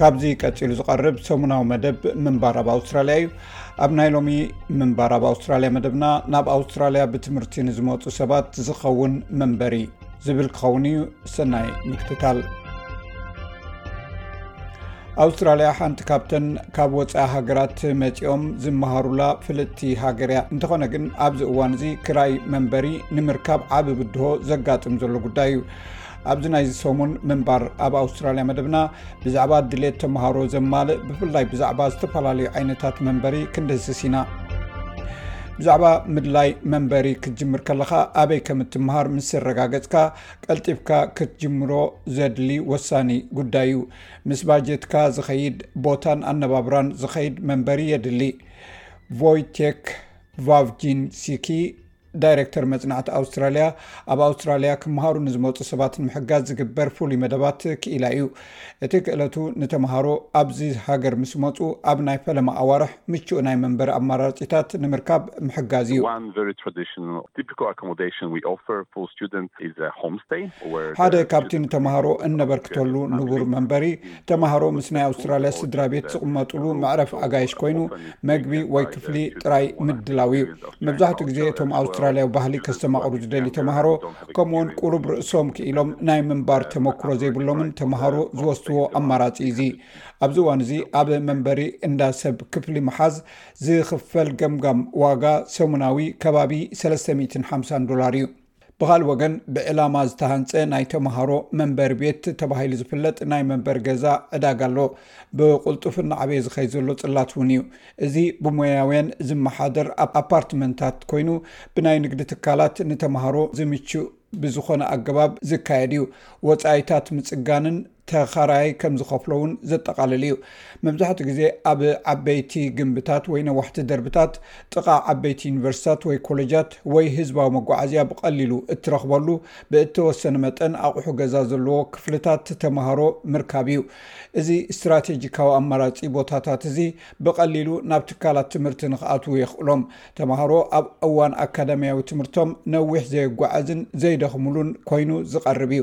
ካብዚ ቀፂሉ ዝቐርብ ሰሙናዊ መደብ ምንባር ኣብ ኣውስትራልያ እዩ ኣብ ናይ ሎሚ ምንባር ኣብ ኣውስትራልያ መደብና ናብ ኣውስትራልያ ብትምህርቲ ንዝመፁ ሰባት ዝኸውን መንበሪ ዝብል ክኸውን እዩ ሰናይ ምክትታል ኣውስትራልያ ሓንቲ ካብተን ካብ ወፃኢ ሃገራት መፂኦም ዝመሃሩላ ፍልጥቲ ሃገር እያ እንተኾነ ግን ኣብዚ እዋን እዚ ክራይ መንበሪ ንምርካብ ዓብ ብድሆ ዘጋጥም ዘሎ ጉዳይ እዩ ኣብዚ ናይዚ ሰሙን ምንባር ኣብ ኣውስትራልያ መደብና ብዛዕባ ድሌት ተምሃሮ ዘማልእ ብፍላይ ብዛዕባ ዝተፈላለዩ ዓይነታት መንበሪ ክንድህስስ ኢና ብዛዕባ ምድላይ መንበሪ ክትጅምር ከለካ ኣበይ ከም እትምሃር ምስ ዘረጋገፅካ ቀልጢፍካ ክትጅምሮ ዘድሊ ወሳኒ ጉዳይ እዩ ምስ ባጀትካ ዝኸይድ ቦታን ኣነባብራን ዝኸይድ መንበሪ የድሊ ቮይቴክ ቫቭጂን ሲኪ ዳይረክተር መፅናዕቲ ኣውስትራሊያ ኣብ ኣውስትራሊያ ክመሃሩ ንዝመፁ ሰባት ንምሕጋዝ ዝግበር ፍሉይ መደባት ክኢላ እዩ። እቲ ክእለቱ ንተምሃሮ ኣብዚ ሃገር ምስ መፁ ኣብ ናይ ፈለማ ኣዋርሕ ምቹእ ናይ መንበሪ ኣማራፂታት ንምርካብ ምሕጋዝ እዩ። ሓደ ካብቲ ንተምሃሮ እነበርክተሉ ንቡር መንበሪ ተማሃሮ ምስ ናይ ኣውስትራልያ ስድራ ቤት ዝቕመጡሉ መዕረፍ ኣጋይሽ ኮይኑ መግቢ ወይ ክፍሊ ጥራይ ምድላው እዩ መብዛሕትኡ ግዜ እቶም ኣውስትራልያዊ ባህሊ ከስተማቕሩ ዝደሊ ተማሃሮ ከምኡውን ቁሩብ ርእሶም ክኢሎም ናይ ምንባር ተመክሮ ዘይብሎምን ተምሃሮ ዝወስድዎ ኣማራፂ እዙ ኣብዚ እዋን እዚ ኣብ መንበሪ እንዳ ሰብ ክፍሊ መሓዝ ዝኽፈል ገምጋም ዋጋ ሰሙናዊ ከባቢ 350 ዶላር እዩ ብኻልእ ወገን ብዕላማ ዝተሃንፀ ናይ ተምሃሮ መንበሪ ቤት ተባሂሉ ዝፍለጥ ናይ መንበሪ ገዛ ዕዳጋ ኣሎ ብቁልጡፍ እናዕበየ ዝኸይ ዘሎ ፅላት እውን እዩ እዚ ብሞያውያን ዝመሓደር ኣብ ኣፓርትመንታት ኮይኑ ብናይ ንግዲ ትካላት ንተምሃሮ ዝምችእ ብዝኾነ ኣገባብ ዝካየድ እዩ ወፃኢታት ምፅጋንን ተኻራያይ ከም ዝኸፍሎ ውን ዘጠቓልል እዩ። መብዛሕትኡ ግዜ ኣብ ዓበይቲ ግምብታት ወይ ነዋሕቲ ደርብታት ጥቓ ዓበይቲ ዩኒቨርሲታት ወይ ኮለጃት ወይ ህዝባዊ መጓዓዝያ ብቐሊሉ እትረኽበሉ ብእተወሰነ መጠን ኣቑሑ ገዛ ዘለዎ ክፍልታት ተመሃሮ ምርካብ እዩ። እዚ ስትራቴጂካዊ ኣማራጺ ቦታታት እዚ ብቐሊሉ ናብ ትካላት ትምህርቲ ንኽኣትዉ የኽእሎም። ተመሃሮ ኣብ እዋን ኣካዳምያዊ ትምህርቶም ነዊሕ ዘየጓዕዝን ዘይደኽምሉን ኰይኑ ዝቐርብ እዩ።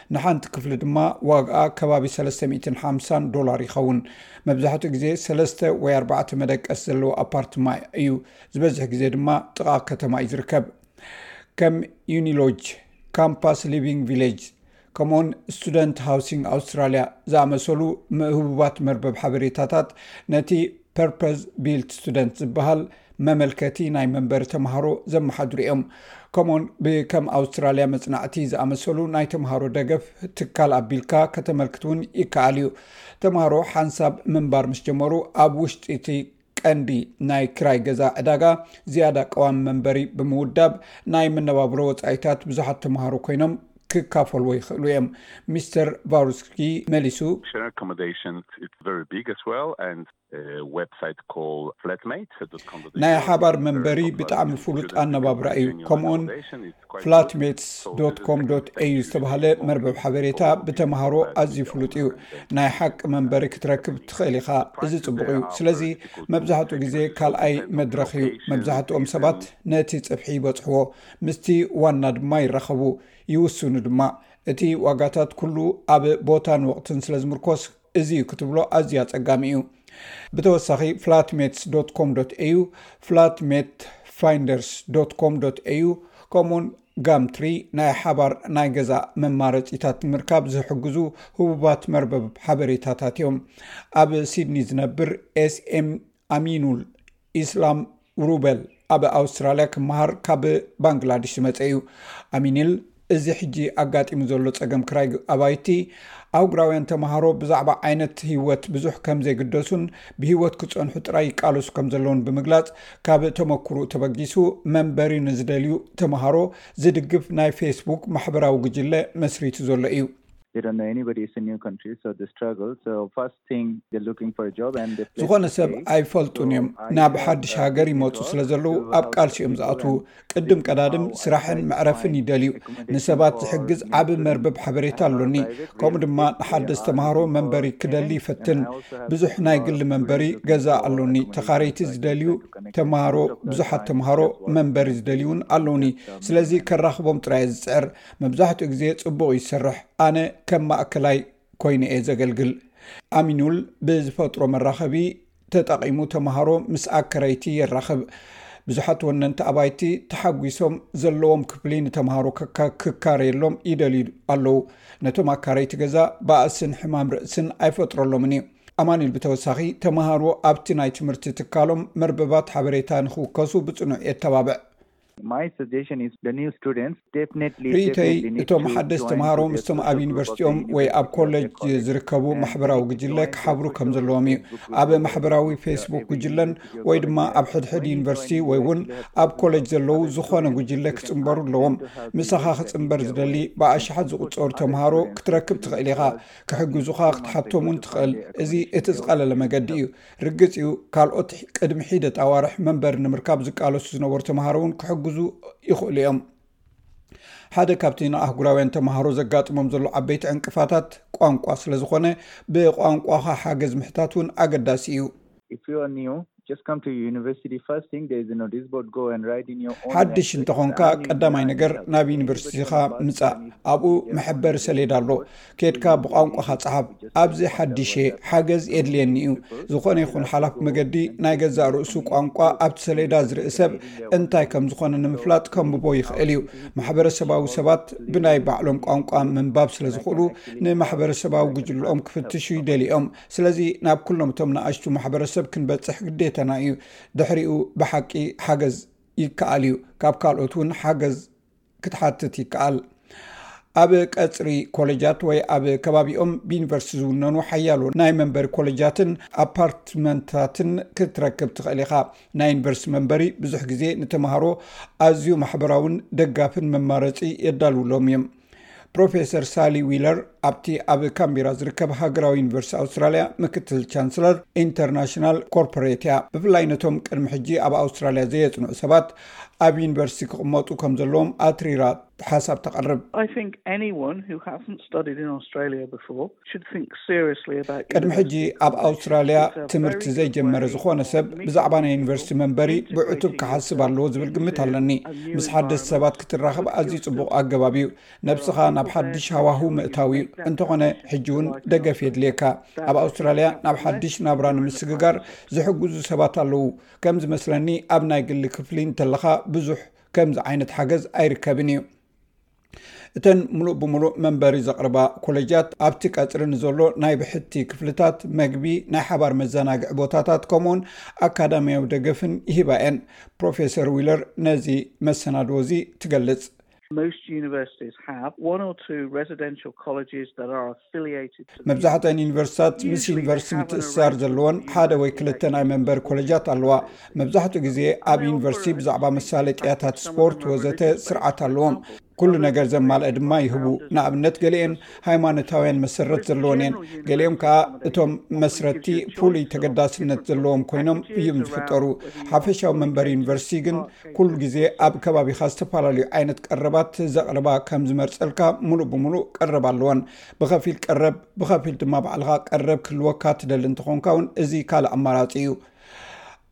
ንሓንቲ ክፍሊ ድማ ዋግኣ ከባቢ ሰለስተ ሚእትን ሓምሳን ዶላር ይኸውን። መብዛሕትኡ ግዜ ሰለስተ ወይ ኣርባዕተ መደቀሲ ዘለዎ ኣፓርትማ እዩ፣ ዝበዝሕ ግዜ ድማ ጥቓ ከተማ እዩ ዝርከብ። ከም ዩኒሎጅ፣ ካምፓስ ሊቪንግ ቪሌጅ፣ ከምኡውን ስቱደንት ሃውሲንግ ኣውስትራልያ ዝኣመሰሉ ህቡባት መርበብ ሓበሬታታት ነቲ ፐርፐዝ ቢልት ስቱደንት ዝበሃል መመልከቲ ናይ መንበሪ ተምሃሮ ዘመሓድሩ እዮም። ከምኡውን ብከም ኣውስትራልያ መፅናዕቲ ዝኣመሰሉ ናይ ተምሃሮ ደገፍ ትካል ኣቢልካ ከተመልክት እውን ይከኣል እዩ። ተምሃሮ ሓንሳብ ምንባር ምስ ጀመሩ ኣብ ውሽጢ እቲ ቀንዲ ናይ ክራይ ገዛ ዕዳጋ ዝያዳ ቀዋሚ መንበሪ ብምውዳብ ናይ መነባብሮ ወፃኢታት ብዙሓት ተምሃሮ ኮይኖም ክካፈልዎ ይኽእሉ እዮም። ሚስተር ቫውርስኪ መሊሱ። ናይ ሓባር መንበሪ ብጣዕሚ ፍሉጥ ኣነባብራ እዩ፣ ከምኡውን ፍላትሜትስ ዶት ኮም ዶት ኤዩ ዝተባህለ መርበብ ሓበሬታ ብተምሃሮ ኣዝዩ ፍሉጥ እዩ። ናይ ሓቂ መንበሪ ክትረክብ ትኽእል ኢኻ፣ እዚ ጽቡቕ እዩ። ስለዚ መብዛሕትኡ ግዜ ካልኣይ መድረኽ እዩ፣ መብዛሕትኦም ሰባት ነቲ ጽፍሒ ይበጽሕዎ። ምስቲ ዋና ድማ ይራኸቡ፣ ይውስኑ ድማ። እቲ ዋጋታት ኩሉ ኣብ ቦታን ወቕትን ስለ ዝምርኮስ እዚ እዩ ክትብሎ ኣዝዩ ኣጸጋሚ እዩ። ብተወሳኺ ፍላትሜትስ ዶት ኮም ዶት ኤዩ፣ ፍላትሜት ፋይንደርስ ዶት ኮም ዶት ኤዩ ከምኡውን ጋምትሪ ናይ ሓባር ናይ ገዛ መማረጺታት ንምርካብ ዝሕግዙ ህቡባት መርበብ ሓበሬታታት እዮም። ኣብ ሲድኒ ዝነብር ኤስኤም ኣሚኑል ኢስላም ሩበል ኣብ ኣውስትራልያ ክመሃር ካብ ባንግላድሽ ዝመፀ እዩ ኣሚኒል እዚ ሕጂ ኣጋጢሙ ዘሎ ፀገም ክራይ ኣባይቲ ኣውግራውያን ተምሃሮ ብዛዕባ ዓይነት ሂወት ብዙሕ ከም ዘይግደሱን ብሂወት ክፀንሑ ጥራይ ይቃለሱ ከም ዘለውን ብምግላፅ ካብ ተመክሩ ተበጊሱ መንበሪ ንዝደልዩ ተምሃሮ ዝድግፍ ናይ ፌስቡክ ማሕበራዊ ግጅለ መስሪቱ ዘሎ እዩ ዝኾነ ሰብ ኣይፈልጡን እዮም ናብ ሓድሽ ሃገር ይመፁ ስለዘለዉ ኣብ ቃልሲ እዮም ዝኣትዉ ቅድም ቀዳድም ስራሕን መዕረፍን ይደልዩ ንሰባት ዝሕግዝ ዓብ መርበብ ሓበሬታ ኣሎኒ ከምኡ ድማ ንሓደስ ተምሃሮ መንበሪ ክደሊ ይፈትን ብዙሕ ናይ ግሊ መንበሪ ገዛ ኣሎኒ ተኻረይቲ ዝደልዩ ተምሃሮ ብዙሓት ተምሃሮ መንበሪ ዝደልዩ እውን ኣለዉኒ ስለዚ ከራኽቦም ጥራይ ዝፅዕር መብዛሕትኡ ግዜ ፅቡቅ ይሰርሕ ኣነ ከም ማእከላይ ኮይኑ እየ ዘገልግል ኣሚኑል ብዝፈጥሮ መራኸቢ ተጠቒሙ ተምሃሮ ምስ ኣከረይቲ የራኽብ ብዙሓት ወነንቲ ኣባይቲ ተሓጒሶም ዘለዎም ክፍሊ ንተምሃሮ ክካረየሎም ይደልዩ ኣለው ነቶም ኣካረይቲ ገዛ ባእስን ሕማም ርእስን ኣይፈጥረሎምን እዩ ኣማኒል ብተወሳኺ ተምሃሮ ኣብቲ ናይ ትምህርቲ ትካሎም መርበባት ሓበሬታ ንክውከሱ ብፅኑዕ የተባብዕ ርእይቶይ እቶም ሓደስቲ ተምሃሮ ምስቶም ኣብ ዩኒቨርሲቲኦም ወይ ኣብ ኮለጅ ዝርከቡ ማሕበራዊ ጉጅለ ክሓብሩ ከም ዘለዎም እዩ ኣብ ማሕበራዊ ፌስቡክ ጉጅለን ወይ ድማ ኣብ ሕድሕድ ዩኒቨርሲቲ ወይ እውን ኣብ ኮለጅ ዘለው ዝኾነ ጉጅለ ክፅምበሩ ኣለዎም ምሳኻ ክፅምበር ዝደሊ ብኣሽሓት ዝቁፀሩ ተምሃሮ ክትረክብ ትኽእል ኢኻ ክሕግዙኻ ክትሓቶም እውን ትኽእል እዚ እቲ ዝቐለለ መገዲ እዩ ርግጽ እዩ፣ ካልኦት ቅድሚ ሒደት ኣዋርሕ መንበሪ ንምርካብ ዝቃለሱ ዝነበሩ ተምሃሮ እውን ክሕግዙ ይኽእሉ እዮም። ሓደ ካብቲ ንኣህጉራውያን ተምሃሮ ዘጋጥሞም ዘሎ ዓበይቲ ዕንቅፋታት ቋንቋ ስለ ዝኾነ ብቋንቋኻ ሓገዝ ምሕታት እውን ኣገዳሲ እዩ። ሓድሽ እንተኾንካ ቀዳማይ ነገር ናብ ዩኒቨርሲቲኻ ምጻእ። ኣብኡ መሐበሪ ሰሌዳ ኣሎ። ኬድካ ብቋንቋኻ ጸሓፍ፣ ኣብዚ ሓዲሽ'የ፣ ሓገዝ የድልየኒ'ዩ። ዝኾነ ይኹን ሓላፍ መገዲ፣ ናይ ገዛእ ርእሱ ቋንቋ ኣብቲ ሰሌዳ ዝርኢ ሰብ እንታይ ከም ዝኾነ ንምፍላጥ ከንብቦ ይኽእል እዩ። ማሕበረሰባዊ ሰባት ብናይ ባዕሎም ቋንቋ ምንባብ ስለ ዝኽእሉ፣ ንማሕበረሰባዊ ጉጅለኦም ክፍትሹ ይደልዩ'ዮም። ስለዚ ናብ ኩሎም እቶም ንኣሽቱ ማሕበረሰብ ክንበጽሕ ግዴታና እዩ። ድሕሪኡ ብሓቂ ሓገዝ ይከኣል እዩ፣ ካብ ካልኦት'ውን ሓገዝ። ክትሓትት ይከኣል። ኣብ ቀፅሪ ኮለጃት ወይ ኣብ ከባቢኦም ብዩኒቨርስቲ ዝውነኑ ሓያሎ ናይ መንበሪ ኮለጃትን ኣፓርትመንታትን ክትረክብ ትኽእል ኢኻ። ናይ ዩኒቨርስቲ መንበሪ ብዙሕ ግዜ ንተምሃሮ ኣዝዩ ማሕበራውን ደጋፍን መማረፂ የዳልውሎም እዮም። ፕሮፌሰር ሳሊ ዊለር ኣብቲ ኣብ ካምቢራ ዝርከብ ሃገራዊ ዩኒቨርስቲ ኣውስትራልያ ምክትል ቻንስለር ኢንተርናሽናል ኮርፖሬት እያ ብፍላይ ነቶም ቅድሚ ሕጂ ኣብ ኣውስትራልያ ዘየፅንዑ ሰባት ኣብ ዩኒቨርስቲ ክቕመጡ ከም ዘለዎም ኣትሪራ ሓሳብ ተቐርብ ቅድሚ ሕጂ ኣብ ኣውስትራልያ ትምህርቲ ዘይጀመረ ዝኾነ ሰብ ብዛዕባ ናይ ዩኒቨርሲቲ መንበሪ ብዕቱብ ክሓስብ ኣለዎ ዝብል ግምት ኣለኒ ምስ ሓደስቲ ሰባት ክትራኽብ ኣዝዩ ፅቡቅ ኣገባብ እዩ ነብስኻ ናብ ሓድሽ ሃዋሁ ምእታው እዩ እንተኾነ ሕጂ እውን ደገፍ የድልየካ ኣብ ኣውስትራልያ ናብ ሓድሽ ናብራ ንምስግጋር ዝሕግዙ ሰባት ኣለው ከም ዝመስለኒ ኣብ ናይ ግሊ ክፍሊ እንተለኻ ብዙሕ ከምዚ ዓይነት ሓገዝ ኣይርከብን እዩ እተን ሙሉእ ብምሉእ መንበሪ ዘቕርባ ኮለጃት ኣብቲ ቀፅሪ ንዘሎ ናይ ብሕቲ ክፍልታት መግቢ ናይ ሓባር መዘናግዒ ቦታታት ከምኡውን ኣካዳሚያዊ ደገፍን ይህባ እየን ፕሮፌሰር ዊለር ነዚ መሰናድዎ እዚ ትገልፅ መብዛሕተን ዩኒቨርስታት ምስ ዩኒቨርስቲ ምትእስሳር ዘለዎን ሓደ ወይ ክልተ ናይ መንበሪ ኮለጃት ኣለዋ መብዛሕትኡ ግዜ ኣብ ዩኒቨርስቲ ብዛዕባ መሳለጥያታት ስፖርት ወዘተ ስርዓት ኣለዎም ኩሉ ነገር ዘማልአ ድማ ይህቡ ንኣብነት ገሊኤን ሃይማኖታውያን መሰረት ዘለዎን እየን ገሊኦም ከዓ እቶም መስረቲ ፍሉይ ተገዳስነት ዘለዎም ኮይኖም እዩም ዝፍጠሩ ሓፈሻዊ መንበሪ ዩኒቨርስቲ ግን ኩሉ ግዜ ኣብ ከባቢኻ ዝተፈላለዩ ዓይነት ቀረባት ዘቕርባ ከም ዝመርጸልካ ሙሉእ ብሙሉእ ቀረብ ኣለወን። ብኸፊል ቀረብ ብኸፊል ድማ ባዕልኻ ቀረብ ክህልወካ ትደሊ እንተኾንካ እውን እዚ ካልእ ኣማራጺ እዩ።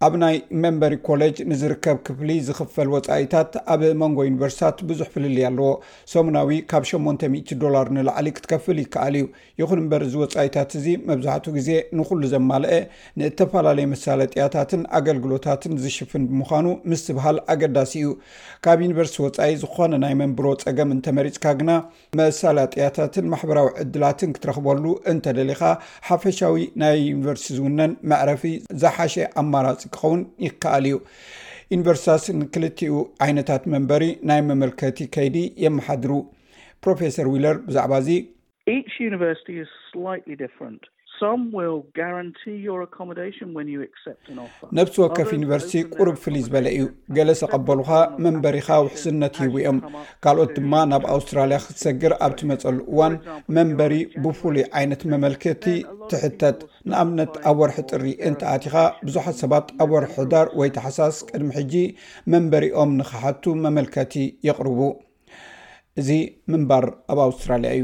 ኣብ ናይ መንበሪ ኮሌጅ ንዝርከብ ክፍሊ ዝኽፈል ወፃኢታት ኣብ መንጎ ዩኒቨርሲታት ብዙሕ ፍልልይ ኣለዎ። ሰሙናዊ ካብ 800 ዶላር ንላዕሊ ክትከፍል ይከኣል እዩ። ይኹን እምበር እዚ ወፃኢታት እዚ መብዛሕትኡ ግዜ ንኹሉ ዘማልአ ንእተፈላለየ መሳለጥያታትን ኣገልግሎታትን ዝሽፍን ብምዃኑ ምስትብሃል ኣገዳሲ እዩ። ካብ ዩኒቨርሲቲ ወፃኢ ዝኾነ ናይ መንብሮ ፀገም እንተመሪፅካ ግና መሳላጥያታትን ማሕበራዊ ዕድላትን ክትረኽበሉ እንተደሊኻ ሓፈሻዊ ናይ ዩኒቨርሲቲ ዝውነን መዕረፊ ዝሓሸ ኣማራፂ ክኸውን ይከኣል እዩ። ዩኒቨርሲታት ንክልቲኡ ዓይነታት መንበሪ ናይ መመልከቲ ከይዲ የመሓድሩ። ፕሮፌሰር ዊለር ብዛዕባ እዚ Each university is slightly different. Some will guarantee your accommodation when you accept an offer. ነብሲ ወከፍ ዩኒቨርሲቲ ቁሩብ ፍልይ ዝበለ እዩ ገለ ሰቐበሉኻ መንበሪኻ ውሕስነት ሂቡ እዮም ካልኦት ድማ ናብ ኣውስትራልያ ክትሰግር ኣብ ትመፀሉ እዋን መንበሪ ብፍሉይ ዓይነት መመልከቲ ትሕተት ንኣብነት ኣብ ወርሒ ጥሪ እንተኣቲኻ ብዙሓት ሰባት ኣብ ወርሒ ሕዳር ወይ ተሓሳስ ቅድሚ ሕጂ መንበሪኦም ንክሓቱ መመልከቲ የቕርቡ እዚ ምንባር ኣብ ኣውስትራልያ እዩ።